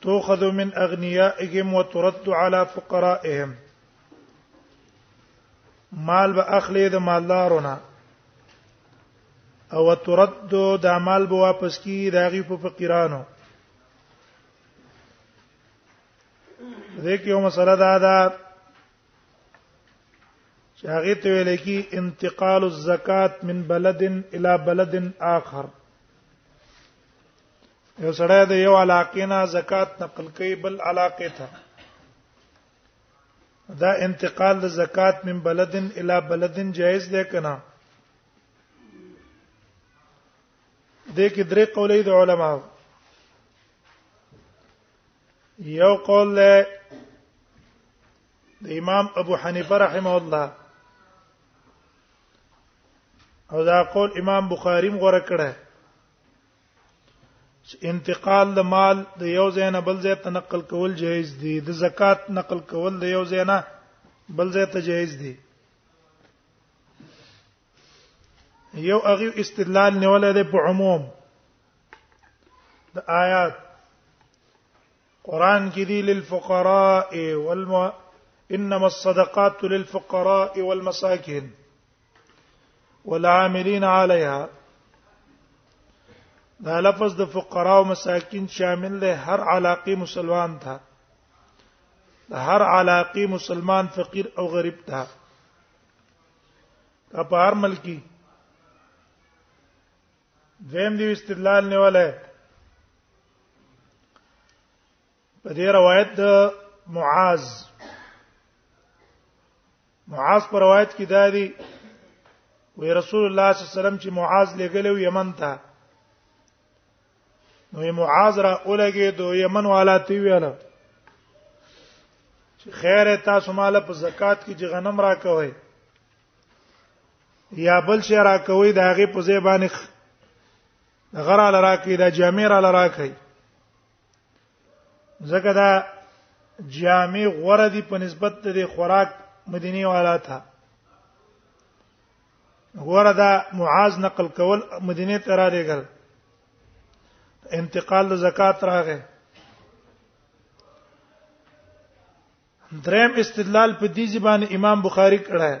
تؤخذ من اغنيائهم وترد على فقرائهم مال به اخلي د مالدارونه او ترد دا مال به واپس کی داغي په فقیرانو ذکر یو مسله دا ده چې هغه ته ویل کی انتقال الزکات من بلد الى بلد آخر یو سړی د یو علاقې نه زکات نقل کوي بل علاقې ته دا انتقال د زکات من بلدن الی بلدن جایز دی کنه د کې درې قولې د علماو یو قول له د امام ابو حنیفه رحمه الله او دا قول امام بخاری مغره کړه انتقال د مال د یو ځای نه بل ځای ته نقل کول جایز دي د زکات نقل کول د یو ځای نه بل ځای ته جایز دي یو هغه استدلال نیول دی په عموم د آیات قران کې دی للفقراء والم انما الصدقات للفقراء والمساکین والعاملین علیها دا لفظ د فقرا او مساکین شامل دی هر علاقی مسلمان تھا د هر علاقی مسلمان فقیر او غریب تھا دا په هر ملکی دویم دی استدلال نیولای په دې روایت د معاذ معاذ پر روایت کې دا دی وی رسول الله صلی الله علیه وسلم چې معاذ لګلو یمن ته نو معاذ را اولګي دو یمن والا تی ویاله چې خیر تاسو مال په زکات کې چې غنم را کوي یا بل شي را کوي دا غي په زیبانه غره لرا کوي دا جامع را لرا کوي زګه دا جامع غوره دي په نسبت د خوراک مدینه والا ته غوره دا معاذ نقل کول مدینه ته را لېګل انتقال د زکات راغې دریم استدلال په دې ځبان امام بخاری کړه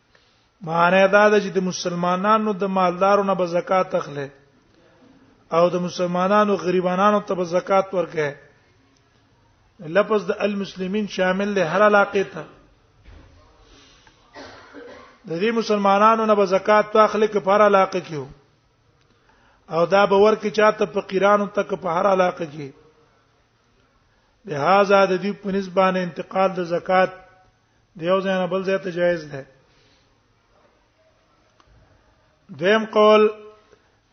معنی دا ده چې د مسلمانانو د مالدارو نه به زکات اخلي او د مسلمانانو غریبانو ته به زکات ورکړي لفظ د المسلمین شامل له هر علاقه ته د دې مسلمانانو نه به زکات واخلي که په هر علاقه کې وو او دا به ورکه چاته فقیرانو تک په هر علاقه کې لہذا د دې په نسبانه انتقال د زکات د یو ځای نه بل ځای ته جایز ده دویم قول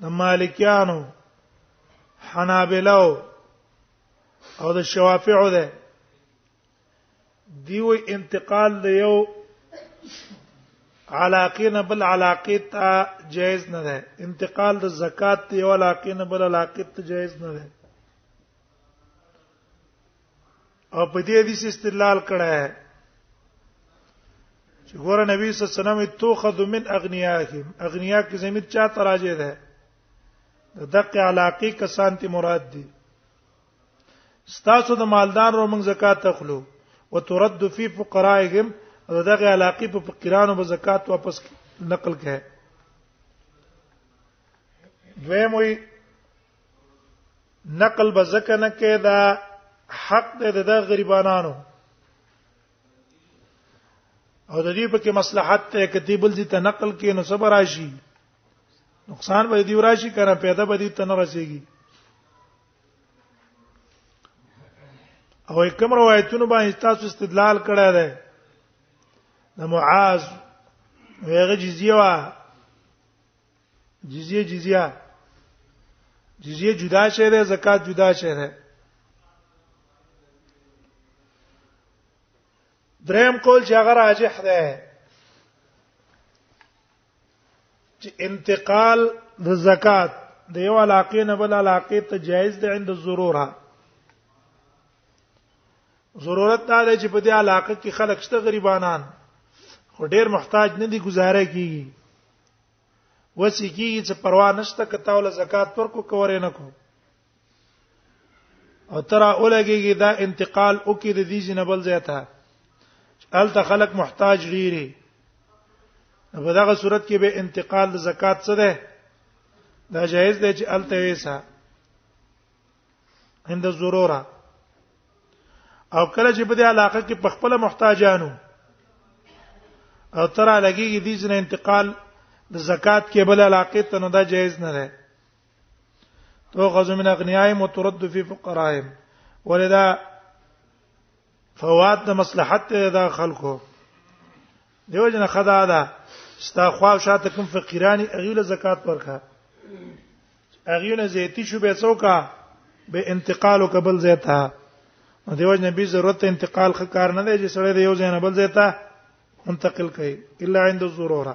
د مالکیانو حنابلو او د شوافیعو ده دیو انتقال د یو علاقه نه بل علاقه ته جایز نه ده انتقال د زکات ته یو علاقه نه بل علاقه ته جایز نه ده او په دې حدیث استدلال کړه چې ګور نبی صلی الله علیه وسلم توخذ من اغنیاهم اغنیا کې زمير چا تراجه ده د دقه علاقه کسان ته مراد دي ستاسو د مالدار رو موږ زکات تخلو وترد فی فقرائهم دغه علاقه په فقیرانو به زکات واپس نقل کړي دویم وی نقل به زکه نه کې دا حق دې د غریبانو او د دې په کې مصلحت ته کتیبل دي ته نقل کې نو صبر راشي نقصان به دی راشي کنه پیدا به دی ته نه رسیږي او کوم روایتونو باندې تاسو استدلال کړی دی د معاذ هغه جزیه وا جزیه جزیه جزیه جدا شی ده زکات جدا شی ده دریم قول چې هغه راجح ده چې انتقال د زکات د یو علاقې نه بل علاقې ته جایز ده عند ضروره ضرورت دا ده چې په دې علاقې کې خلک شته غریبانان خو ډیر محتاج نه دي گزاره کیږي وسی کیږي چې پروا نشته کته ول زکات ورکو کورې نه کو او ترا اولګيږي دا انتقال او کې د دې جنبل زیاته ال ته خلق محتاج ډیری په دغه صورت کې به انتقال د زکات څه ده دا جایز دی چې ال ته ویسا عند الضروره او کله چې په دې علاقه کې په خپل محتاجانو او تر لګيږي دې ځنه انتقال د زکات کې بل علاقه ته نه دا جایز نه ده تو غزو من اغنیاهم وترد فی فقراهم ولدا فوات د مصلحت ته دا خلکو دیو جن خدا دا ستا خوا شاته کوم فقیرانی اغیله زکات ورکا اغیونه زیتی شو به څوکا به انتقال وکبل زیتا دیو جن به ضرورت انتقال خ کار نه دی چې سړی د یو ځای نه بل زیتا منتقل کړي الا عند الضروره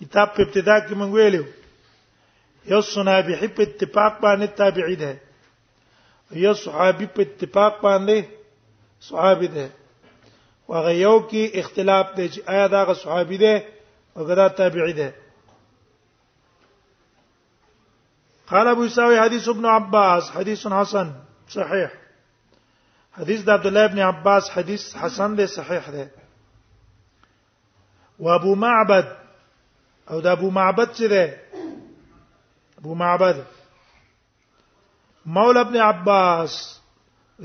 کتاب په ابتدا کې مونږ ویلو یو صنابح په اتفاق باندې تابعی ده یو صحابي په اتفاق باندې صحابي ده هغه یو کې اختلاف دی چې آیا دا غ صحابي ده او غدا تابعی ده قال ابو يساوي حديث ابن عباس حديث حسن صحيح حديث عبد الله ابن عباس حديث حسن ده صحيح ده و ابو معبد او د ابو معبد چې ده ابو معبد مولا ابن عباس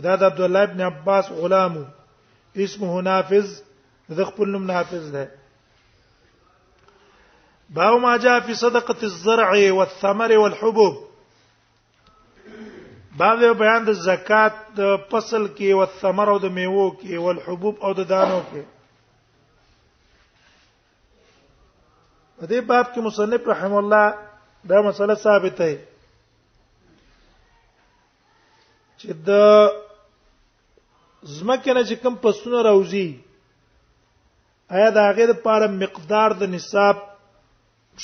دا د عبد الله ابن عباس غلام اسمه نافذ د خپل نوم نافذ ده باو ما جاء في صدقه الزرع والثمر والحبوب باب بیان د زکات د فصل کې او ثمر او د میوو کې او الحبوب او د دانو کې په دې باب کې مصنف رحم الله دا مسله ثابته ده چې د زمکه نه چې کم پسونه راوځي آیا دا غیر لپاره مقدار د نصاب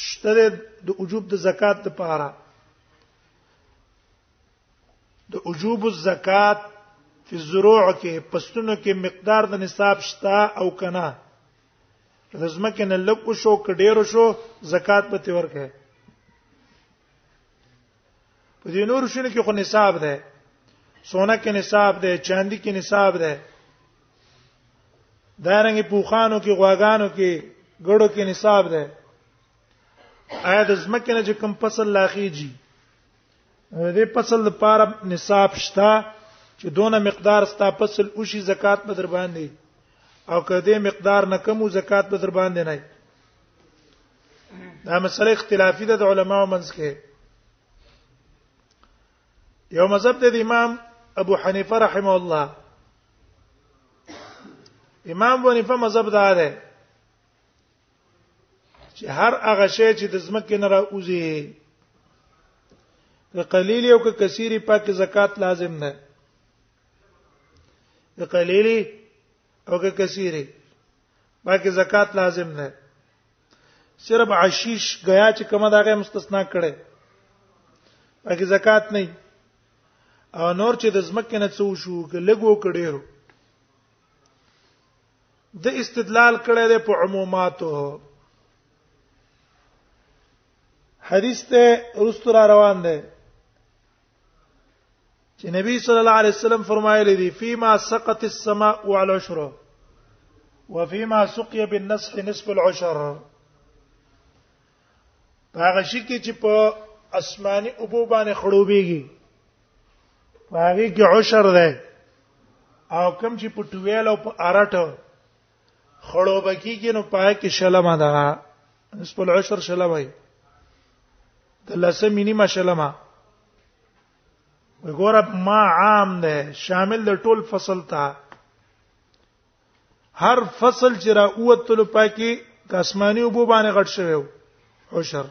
شته د وجوب د زکات لپاره د وجوب الزکات فی الزروع کې پستونو کې مقدار د نصاب شتا او کنا د زمکه نه لک شو ک ډیر شو زکات به تور کې په دې نور شنو کې خو نصاب ده سونا کې نصاب ده چاندي کې نصاب ده دارنګ پوخانو کې غواګانو کې ګړو کې نصاب ده آیا د زمکه نه چې کم فصل لاخیږي دې فصل لپاره نصاب شته چې دونه مقدار ستا فصل او شي زکات به در باندې او کده مقدار نه کمو زکات به در باندې نه دا مسله اختلافي ده د علماو منځ کې یو مذهب د امام ابو حنیفه رحمه الله امام ونیفه مذهب دا ده چې هر هغه شی چې د زمکه نه راوځي که قلیل او که کثیری پاک زکات لازم نه که قلیلی او که کثیری پاک زکات لازم نه صرف عشیش غیا چې کومه دغه مستثنا کړي پاک زکات نه او نور چې د زمکه نه څو شو که لګو کړي د استدلال کړه ده په عموماتو حدیث ته رستور روان ده چې نبی صلی الله علیه وسلم فرمایلی دی فيما سقط السماء والعشر وفيما سقي بالنصح نصف العشر هغه شي کې چې په اسماني ابو باندې خړوبېږي هغه کې عشر ده او کم چې په ټویل او په ارټ خړوب کېږي نو پای کې شلمه ده نسب العشر شلمه وي د لسه مینی مشلمه وګوره ما عام ده شامل د ټول فصل ته هر فصل چې را اوتلو پاکي د اسماني وبو باندې غټ شوی او عشر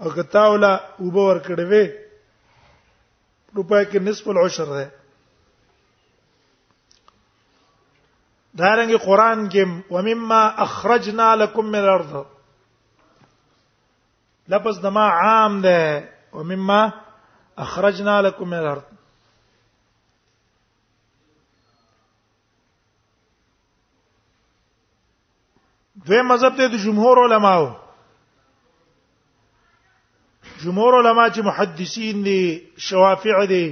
او کتاوله وبو ور کړې وې نو پاکي نصف العشر ده دارنګ قران کې ومما اخرجنا لكم من الارض لفظ دما عام ده ومما اخرجنا لكم من الارض دوی مذهب ته د جمهور علماو جمهور علما چې محدثین دي شوافع دي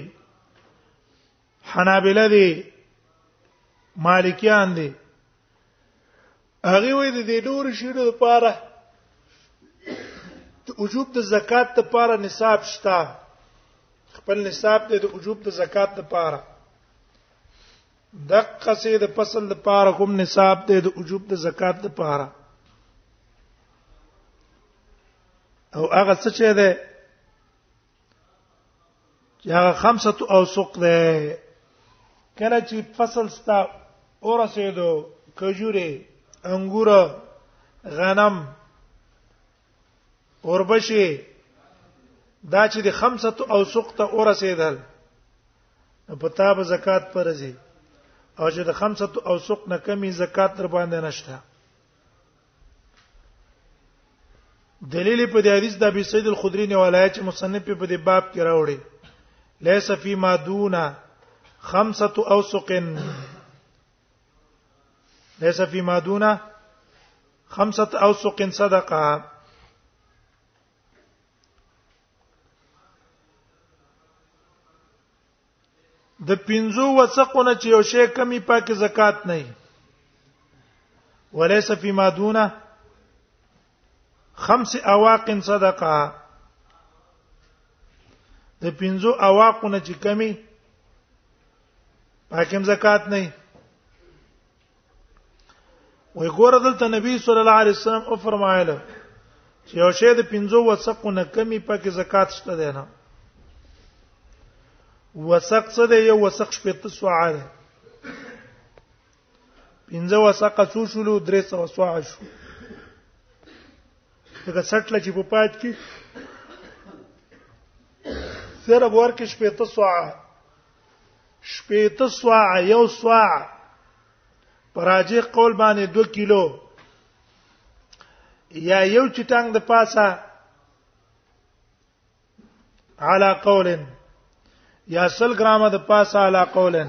حنابلہ دي مالکیان دي هغه وې د دې نور شیرو لپاره د وجوب د زکات لپاره نصاب شته خپل نصاب ته د وجوب د زکات لپاره دقه سي د فصل لپاره کوم نصاب ته د وجوب د زکات لپاره او هغه څه چې ده چې هغه خمسه او سوق ده کله چې فصل ستا اورسېدو کجوري انګور غنم اوربشي دا چې د خمسه او سوق ته اورسېدل په تاب زکات پرځي او چې د خمسه او سوق نه کمی زکات تر باندې نشته دلیل په دې حدیث د ابي سعید الخدری نه ولایت چې مصنف په دې باب کې راوړي ليس فی ما دون خمسه اوسق ليس فی ما دون خمسه اوسق صدقه د پنځو وسقونه چې یو شی کمی پاکه زکات نه وي وليس فيما دون خمس اواق صدقه د پنځو اواقونه چې کمی پاکه زکات نه وي وی ګور دلته نبی صلی الله علیه وسلم او فرمایله چې یو شی د 15 وسقو نه کمی پکې زکات شته دی نه وسق څه دی یو وسق شپې ته سوعه ده 15 وسق څو شلو 300 سوعه شو دغه سټل چې په پات کې سره ورکه شپې ته سوعه شپېته سوا یو سوا پراجه قول باندې 2 کیلو یا یو چټنګ د پاسه علا قولن یا سل ګرامه د پاسه علا قولن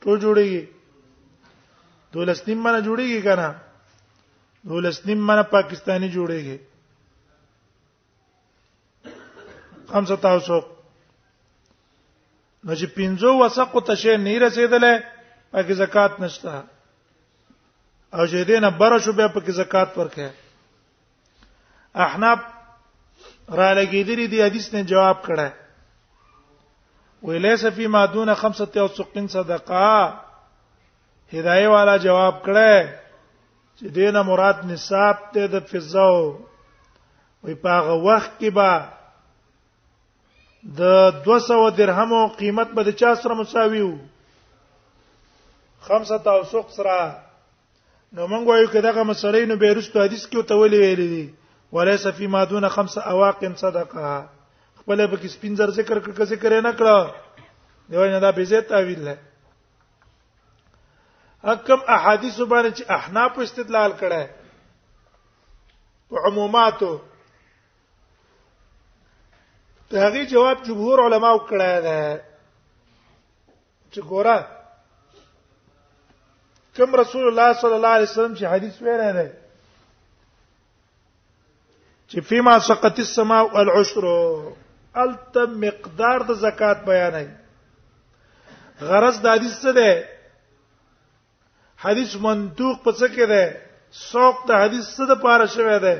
ټول جوړیږي دولس نیم منه جوړیږي کنه دولس نیم منه پاکستانی جوړیږي خمسه تاسو نو چې پنځو وسق ته شي نه رسیدلې پکې زکات نشته او چې دینه بره شو به پکې زکات ورکه احناف را لګیدلی دی حدیث نه جواب کړه ویلیس فی ما دون خمسه او سقین صدقه هدايه والا جواب کړه چې دینه مراد نصاب ته د فضا وي په هغه وخت کې با د 200 درهمو قیمت به د چا سره مساوي وو خمسه او سوق سره نو موږ وایو کدا کوم سړی نو بیرست حدیث کې ته ویلې ویلې دي وليس فی ما دون خمس اواقم صدقه خپل په کې سپینځر ذکر کړ ذکر نه کړ دیو نه دا به زه تعویل نه حکم احادیث باندې چې احناف استدلال کړه په عموماتو ته هغه جواب جمهور علما وکړه ده چې ګوره کوم رسول الله صلی الله علیه وسلم چې حدیث ویره ده چې فيما سقط السماء والعشر الت مقدار د زکات بیانای غرض د حدیث څه ده حدیث منطوق په څه کې ده سوق د حدیث څه د پاره شوی ده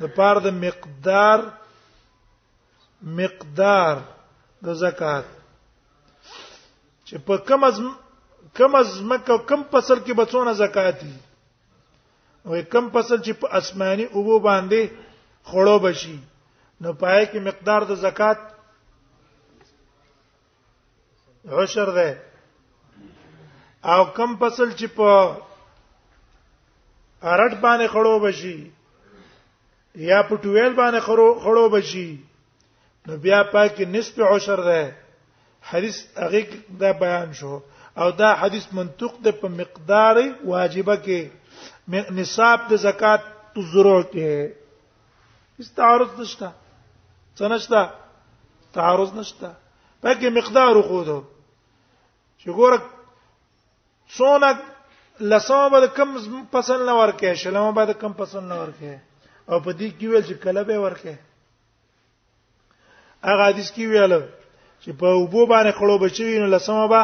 د پاره د مقدار مقدار د زکات چې په کم از کم از مکه کم فصل کې بچونه زکات دي او کم فصل چې په اسماني اوبو باندې خړو بشي نو پای کې مقدار د زکات عشر ده او کم فصل چې په ارټ باندې خړو بشي یا په ټویل باندې خړو خړو بشي نو بیا پاکي نسب عشر ده حدیث هغه دا بیان شو او دا حدیث منطق ده په مقدار واجبه کې نصاب د زکات زرو کې استعارض نشته څه نشته تعارض نشته پکې مقدار خو ده چې ګوره څونه لسمه به کم پسند نه ورکه شلمه به کم پسند نه ورکه او په دې کې ویل چې کله به ورکه هغه حدیث کې ویل چې په وبو باندې خړو بچوي نو لسمه به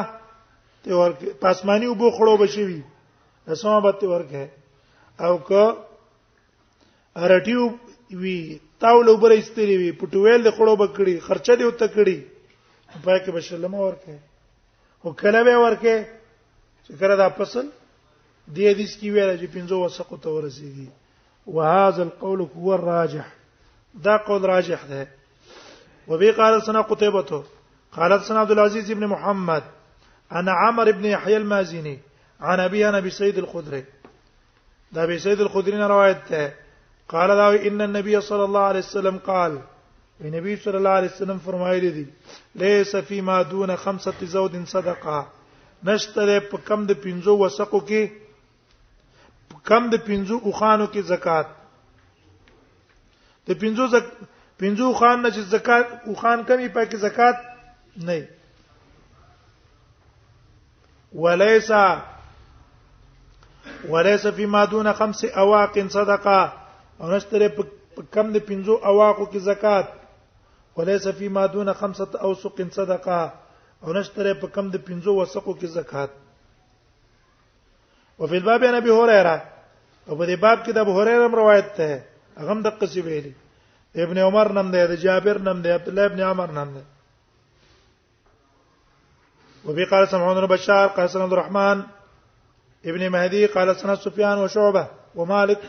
ته ورکه پاسماني وبو خړو بچوي لسمه به ته ورکه او که ارټیو وی تاول وبره استری وی پټویل د خړو بکړي خرچه دی وته کړي پای کې بشلمه ورکه او کله به ورکه چې کله دا فصل دی حدیث کې ویل چې پنځو وسقو ته ورسیږي وهذا القول هو الراجح دا قول راجح ده وبي قال سنا قتيبة قال سنا عبد العزيز بن محمد انا عمر بن يحيى المازني عن ابي انا بسيد الخدري دا به سید الخدری نه روایت ده قال دا ان النبي صلى الله عليه وسلم قال نبی صلی الله علیه وسلم فرمایلی دي ليس فيما دون خمسه زود صدقه نشتره په کم د پنځو وسقو کې کم د پنځو اوخانو کې زکات د پنځو زک پنځو خان نه چې زکات اوخان کمی پکې زکات نه وليس وليس فيما دون خمس اواق صدقه او نشتره په کم د پنځو اواقو کې زکات وليس فيما دون خمسه اوسق صدقه او نشتره په کم د پنځو وسقو کې زکات وفي الباب عن ابي هريره او په دې باب کې د ابو هريره روایت ده هغه د قصې ویلي ابن عمر نم ده د جابر نم ده عبد الله ابن عمر نم ده وبي قال سمعون بن بشار قال عبد الرحمن ابن مهدي قال سنة سفيان وشعبة ومالك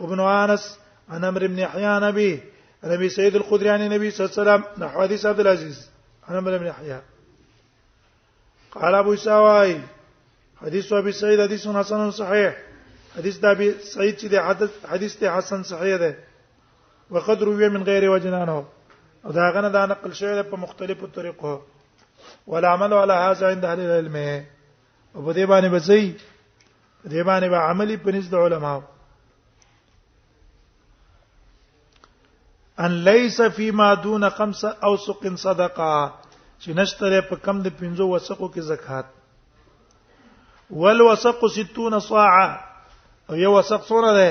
وابن أنس عن امر بن يحيى نبي نبي سيد الخدري عن النبي صلى الله عليه وسلم نحو حديث عبد العزيز عن امر بن يحيى قال ابو سواي حديث ابي سعيد حديث حسن صحيح حديث ابي سعيد چې حدیث ته حسن صحيح ده وقد روي من غير وجنانه او دا غنه دا نقل شوی په مختلفو طریقو ولا عمل ولا هذا عند اهل العلم او په دې باندې بچي په دې باندې به عملي پنځ د علماو ان ليس فيما دون خمسه اوسق صدقه چې نشتره په کم د پنځو وسقو کې زکات ول وسق 60 صاعا او یو وسق سره ده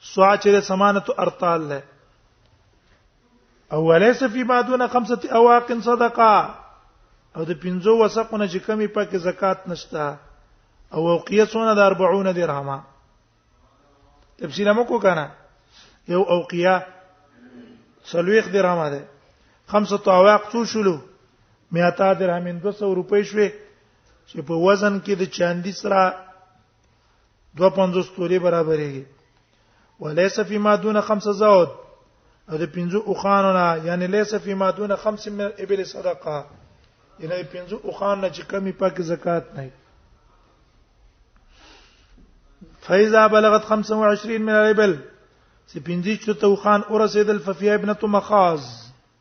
سوا چې د سمانه ارطال له او ليس في ما دون خمسه اواق صدقه او د پنځو وسقونه چې کمی پکې زکات نشته او اوقیه څونه د 40 درهمه تفصیل مو کو کنه یو اوقیه سلويخ درهمه ده خمسه اواق څو شلو میاتا درهمین 200 روپۍ شوي چې په وزن کې د چاندي سره دو پنځوس توري برابرېږي وليس فيما دون خمس زود او د پنځو اوخانو نه یعنی ليس فيما دون خمس من الابل صدقه یعنی پنځو اوخان نه چې کمی پاک زکات نه فاذا بلغت 25 من الابل چې پنځه چته اوخان ورسېدل ففي ابنه مخاز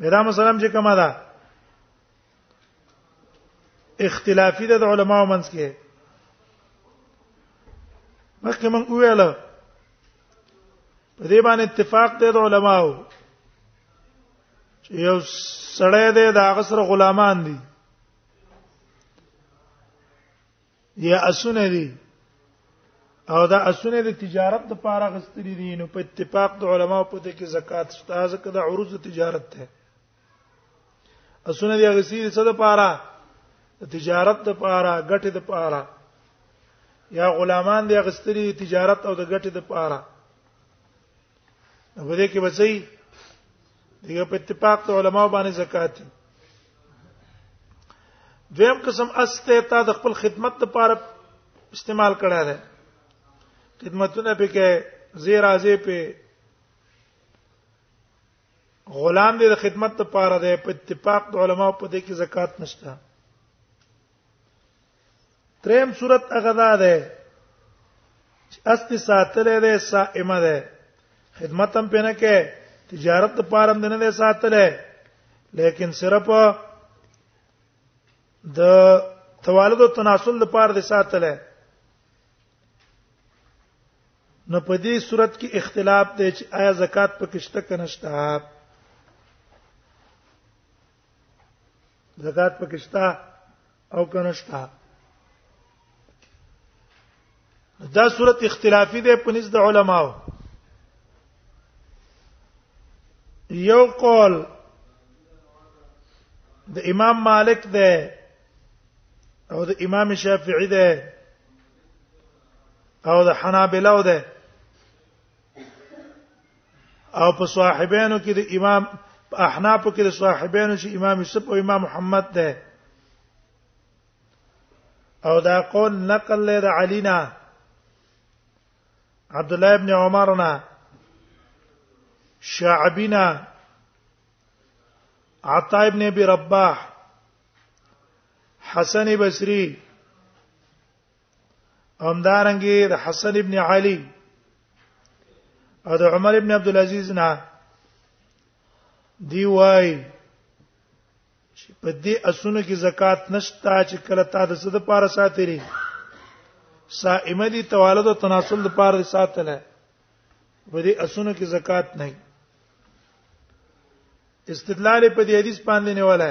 دا مسله چې کومه ده اختلافي ده د علماو منځ کې مخکې مونږ ویل په دې باندې اتفاق دی د علماو چې یو سړی دی د هغه سره غلامان دي یا اسونه دي او دا اسونه د تجارت د پاره غستري دي نو په اتفاق د علما په دې کې زکات شته ځکه د عروض د تجارت ته اسونه دي غسي څه د پاره د تجارت د پاره ګټه د پاره یا غلامان دي غستري تجارت او د ګټه د پاره نو په دې کې بچي دغه په اتفاق ته علما باندې زکات دي دویم قسم استه تا د خپل خدمت لپاره استعمال کړه ده خدمتونه به کې زیر ازه په غلام دې د خدمت لپاره ده په اتفاق د علما په دې کې زکات نشته دریم صورت هغه دا ده چې است ساتلې ده صائمه ده خدمت هم پنه کې تجارت د پاره هم نه ده ساتلې لیکن صرف د توالد او تناسل لپاره د ساتلې نو په دې صورت کې اختلاف دی چې آیا زکات پکې شته کنه شته زکات پکې شته او کنشتا دا صورت اختلافي ده په نس د علماو یو قول د امام مالک ده او د امام شافعي ده او د حنابلو ده او په صاحبانو کې د امام په احناف کې د صاحبانو چې امام یوسف او امام محمد ده او دا قول نقل له د علینا عبد الله ابن عمرنا شعبنا عطا ابن ابي رباح حسن بصري همدارنګه د حسن ابن علي او د عمر ابن عبد العزيز نه دی وای چې په دې اسونو کې زکات نشتا چې کله تا د څه د پاره ساتلی صائمه دي توالد او تناسل د پاره ساتل په دې اسونو کې زکات نه استدلال په دې حدیث باندې نه ولا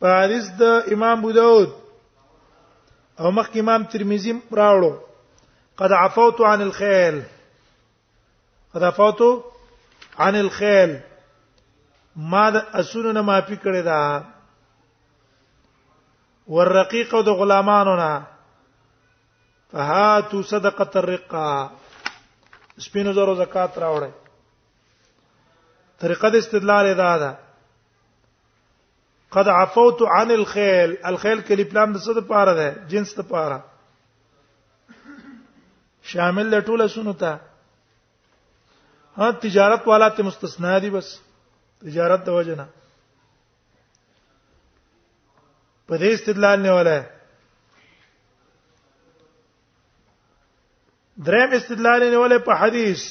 په حدیث د امام ابو داود او مخکې امام ترمذی راوړو قد عفوت عن الخيل قد عفوت عن الخيل ما د اسونو نه معافي کړې ده والرقيق د غلامانو نه فهاتوا صدقه الرقه سپینو زرو زکات راوړی طریقه د استدلال ادا ده قد عفوت عن الخيل الخيل کې لپلام د څه د پاره ده جنس د پاره شامل له ټوله شنو ته ها تجارت والا ته مستثنا دي بس تجارت د وجنه په دې استدلال نه ولا دریم استدلال نه ولا په حدیث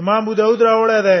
امام ابو داود راوړی دی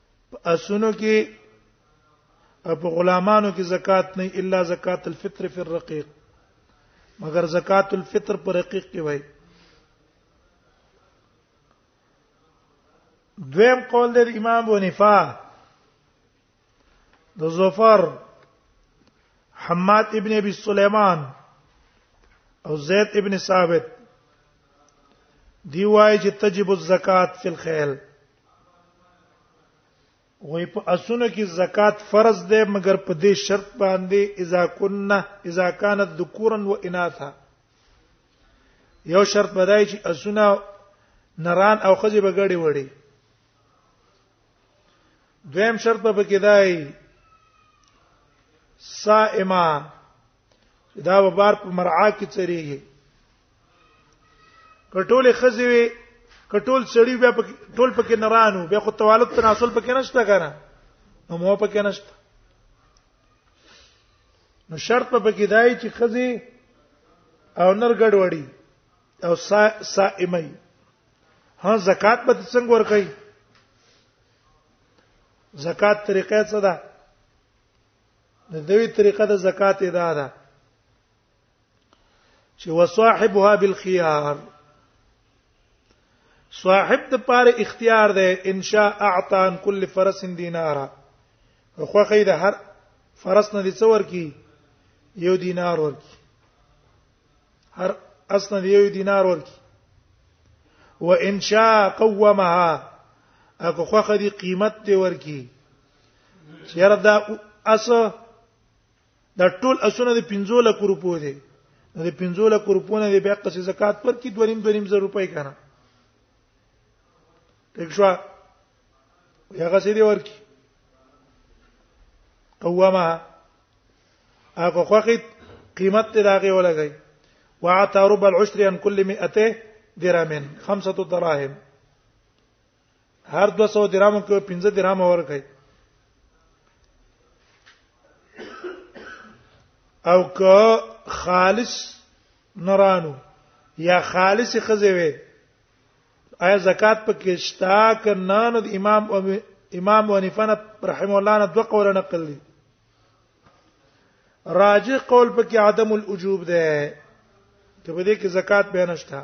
په اسونو کې په غلامانو کې زکات نه الا زکات الفطر فی الرقیق مگر زکات الفطر پر رقیق کې وای دویم قول د امام بونیفا د زوفر حماد ابن ابي سليمان او زید ابن ثابت دی وای چې تجب الزکات فی الخیل وې په اسونه کې زکات فرض ده مګر په دې شرط باندې اذا كنا اذا كانت ذكورا واناثا یو شرط بدای چې اسونه نران او خځې بغړې وړي دویم شرط په کې دای صائمه دا به بار په مرعا کې چریږي کټولې خزي وي کټول سړی بیا په ټول پکې نرانو بیا خو توالد تناسل پکې نشته کنه نو مو پکې نشته نو شرط په پکې دای چې خزي او نر ګډ وړي او سا سائمي ها زکات به څنګه ورکړي زکات طریقې څه ده د دوی طریقه د زکات ادا ده چې وصاحبها بالخيار صاحب د پاره اختیار ده ان شاء اعطان كل فرس دینارا خو خې د هر فرس نه دي څور کی یو دینار ورکی هر اصلا یو دینار ورکی وان شاء قومها اكو خو خې قیمت دی ورکی چیرې دا اس د ټول اسونه د 15 لک روپو دي د 15 لک روپو نه د بیا قصې زکات پر کې 2.5 2.5 زر روپۍ کنه پښوا هغه سې دی ورکی قوامه هغه خوخت قیمت ته راغی ولګی وعطى ربع العشر عن كل 100 درهم خمسه دراهم هر 200 درهم کې 15 درهم ورکړي او که خالص نرانو یا خالص خزه وي آیا زکات پکې شتا کنه نو امام او امام ونفنه رحم الله نه دوه قول نقل دي راجح قول پکې عدم الوجوب ده ته بده کې زکات به نشتا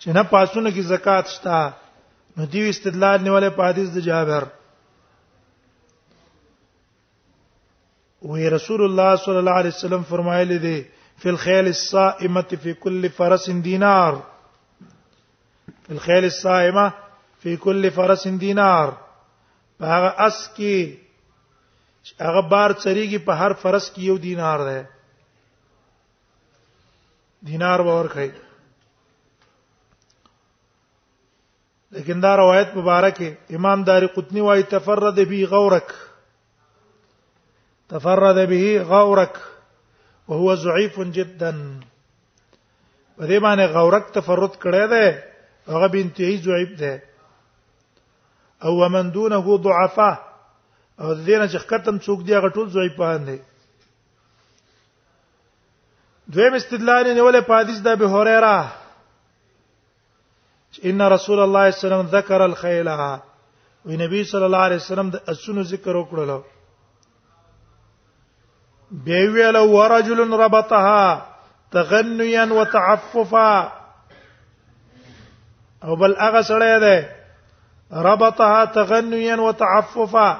چې نه پاسونه کې زکات شته نو دی استدلال نیولې په حدیث د جابر وی رسول الله صلی الله علیه وسلم فرمایلی دی فی الخیل الصائمه فی کل فرس دینار فی الخیل الصائمه فی کل فرس دینار په هغه اس کې هغه بار چریږي په هر فرس کې یو دینار ده دینار باور کوي لیکن دا روایت مبارک امام داری قطنی وايي تفرد به غورک تفرد به غورک وهو ضعيف جدا په دې باندې غورک تفرد کړی دی هغه به انتهایی ضعیف دی او ومن دونه ضعفاء او دینه چې ختم څوک دی هغه ټول ضعیفان دي دویم استدلال یې نیولې په حدیث د ابي هريره ان رسول الله صلی الله علیه وسلم ذکر الخيل وی نبی صلی الله علیه وسلم د اسونو ذکر وکړل بیا ویل ورجل ربطها تغنيا وتعففا او بل هغه سړی دی ربطها تغنيا وتعففا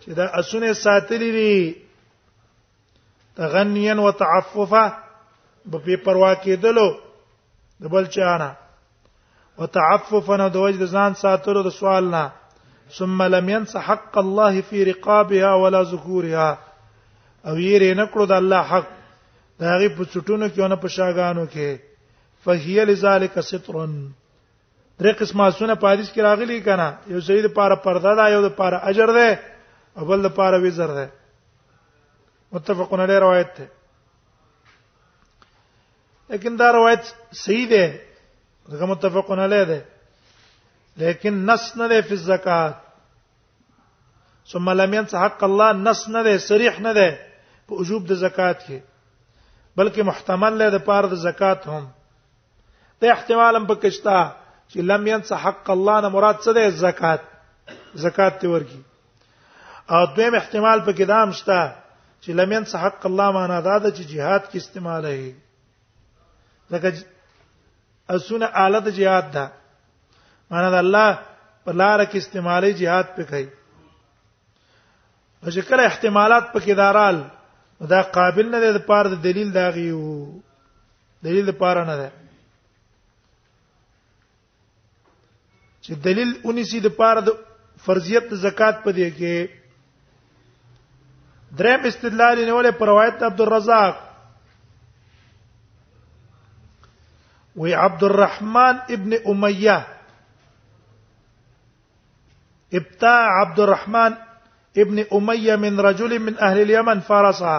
چې دا اسونه ساتلې دي تغنيا وتعففا په پروا کېدلو د بل چانه وتعففا د وجه د ځان ساتلو د سوال نه ثم لم ينس حق الله في رقابها ولا ذكورها او یې رینه کړو د الله حق دا غي په چټونو کې نه په شاګانو کې فهي لذلك سترا درې قسمه سونه په حدیث کې راغلي کنا یو سید لپاره پرده ده یو لپاره اجر ده او بل لپاره وزر ده متفقون علیه روایت ده لیکن دا روایت صحیح ده دغه متفقون علیه ده لیکن نص نه ده په زکات ثم لم ينس حق الله نص نه ده صریح نه ده په وجوب د زکات کې بلکې محتمل له د پاره د زکات هم ته احتمال هم پکښتا چې لم ينس حق الله نه مراد څه ده زکات زکات ته ورکی او دویم احتمال په کې دا هم شته چې لم ينس حق الله معنا دا ده چې jihad کې استعمال هي لکه اسونه آله د jihad ده معنا دا الله په لار کې استعمالي jihad په کوي چې کله احتمالات په کې دارال دا قابل نه دی د پاره د دلیل دا غيو دلیل د پاره نه ده چې دلیل 19 د پاره د فرضیت زکات په دی کې دریم استدلال نه ولې پر روایت عبد الرزاق وی عبد الرحمن ابن امیہ ابتاع عبد الرحمن ابن امیہ من رجل من اهل اليمن فرسها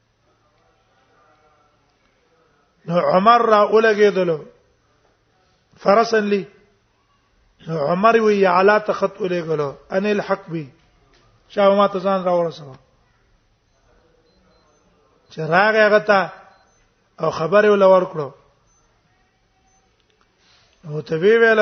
نو عمر را اولګېدلو فرسن لي نو عمر وی علا تخت اولګلو ان الحق بي چا ما ته ځان را ورسوه چې راغه غتا او خبر ول ور کړو نو ته وی ویل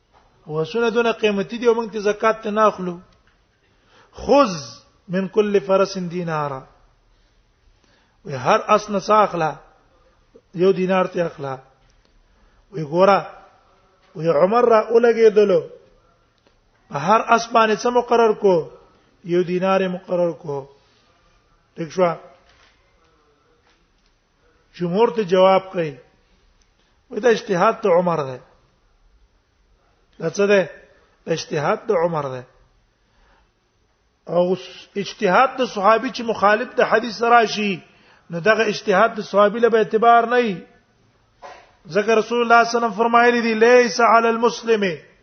وسونه دونه قیمتي دي او موږ ته زکات ته نه اخلو خذ من كل فرس دینارا وی هر اس نه ساخلا یو دینار ته اخلا وی ګورا وی عمر را اولګېدلو هر اس باندې څه مقرر کو یو دینار مقرر کو ٹھیک شو جمهور ته جواب کوي وای دا اجتهاد د عمر ده دا څه ده اجتهاد د عمر ده او اجتهاد د صحابي چې مخالف د حدیث راشي نو دغه اجتهاد د صحابي له اعتبار نه ذکر رسول الله صلی الله علیه وسلم فرمایلی دی لیس علی المسلم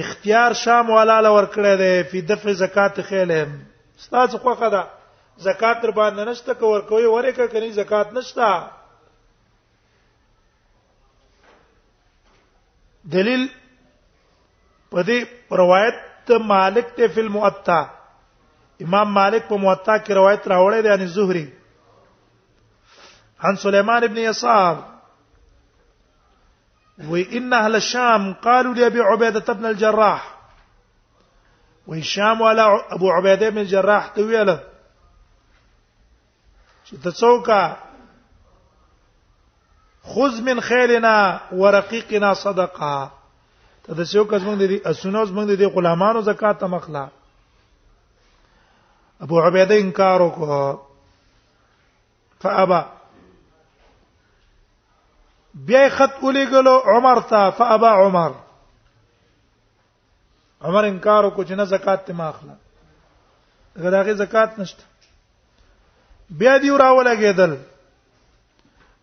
اختیار شام والا لور کړی دی په دفع زکات خیلهم ستاسو خوخه ده زکات در باندې نشته کور کوي ورکه کني زکات نشته دلیل په دې روایت ته مالک ته فل موطا امام مالک په موطا کې روایت راوړی دی ان زهري عن سليمان ابن يسار وی ان اهل الشام قالوا لابي عبيده بن الجراح وی شام والا ابو عبيده بن الجراح ته ویل چې ته څوکا خذ من خيلنا ورقيقنا صدقه ته د څو کس موږ د اسونو موږ د غلامانو زکات مخلا ابو عبیده انکار وکړ فابا بیا خط ولېګلو عمر ته فابا عمر عمر انکار وکړ چې نه زکات ته ماخله غداغه زکات نشته بیا دی راولګېدل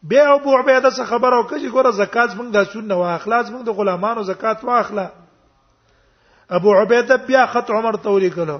بیا ابو عبیده څخه خبرو کړي ګوره زکات موږ د سن نه واخلاص موږ د غلامانو زکات واخلا ابو عبیده بیا خط عمر ته ولیکلو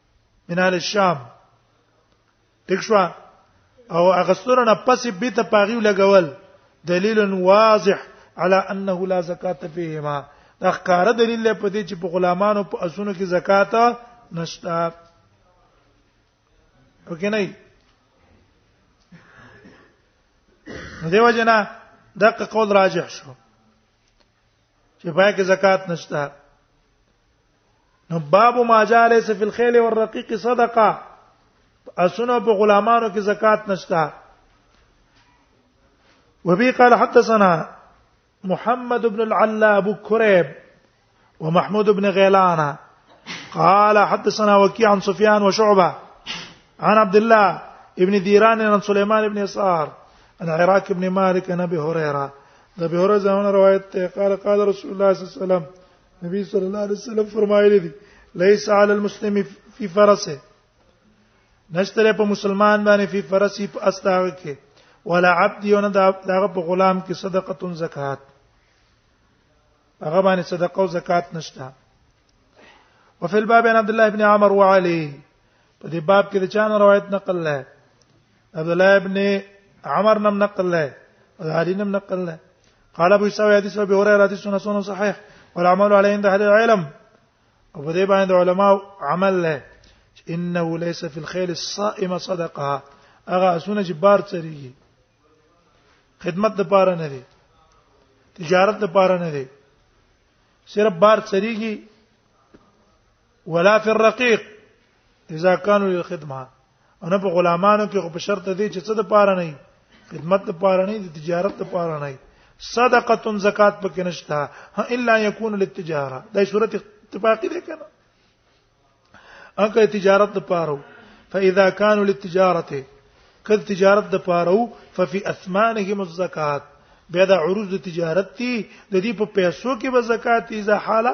من اهل الشام تکشوا او اغسطور نه پس به ته پاغي لګول دلیل واضح على انه لا زکات فيهما دا ښکار دلیل په دې چې په غلامانو په اسونو کې زکات نشته پکې نه دیو جنا دغه قول راجح شو چې پای کې زکات نشته نو باب ما جاله فی الخیل والرقیق صدقه اسنه په غلامانو کې زکات نشته وبي قال حدثنا محمد بن العلا أبو كريب ومحمود بن غيلان قال حدثنا وكيع عن سفيان وشعبة عن عبد الله ابن ديران عن سليمان بن يسار عن عراك بن مالك عن أبي هريرة أبي هريرة زمان روايت قال قال رسول الله صلى الله عليه وسلم نبی صلی الله علیه وسلم فرمایلی دی ليس على المسلم في فرسه نشتره په مسلمان باندې په فرسی په استاغه کې ولا عبد یو نه دغه په غلام کې صدقه زکات هغه باندې صدقه او زکات نشته وفي الباب عن عبد الله بن عمر وعلي په دې باب کې د چا نه روایت نقل لای عبد الله ابن عمر نم نقل لای او علي نم نقل لای قال ابو اسحاق حدیث ابي هريره حدیث سنن صحيح والعمل عليه عند اهل العلم او په دې باندې علما عمل له انه ليس في الخيل الصائمه صدقه هغه اسونه چې بار چریږي خدمت د پاره نه دی تجارت د پاره نه دی صرف بار چریږي ولا فی الرقیق اذا كانوا للخدمه انا په غلامانو کې په شرط دی چې څه د پاره نه خدمت د پاره نه د تجارت د پاره نه صدقه زکات پکې نشته الا يكون للتجاره دا صورت اتفاقی ده کنه اګه تجارت د پاره فاذا كانوا للتجاره کله تجارت د پاره ففي اثمانهم الزکات بیا د عروض د تجارت تی د دې په پیسو کې به زکات اذا حاله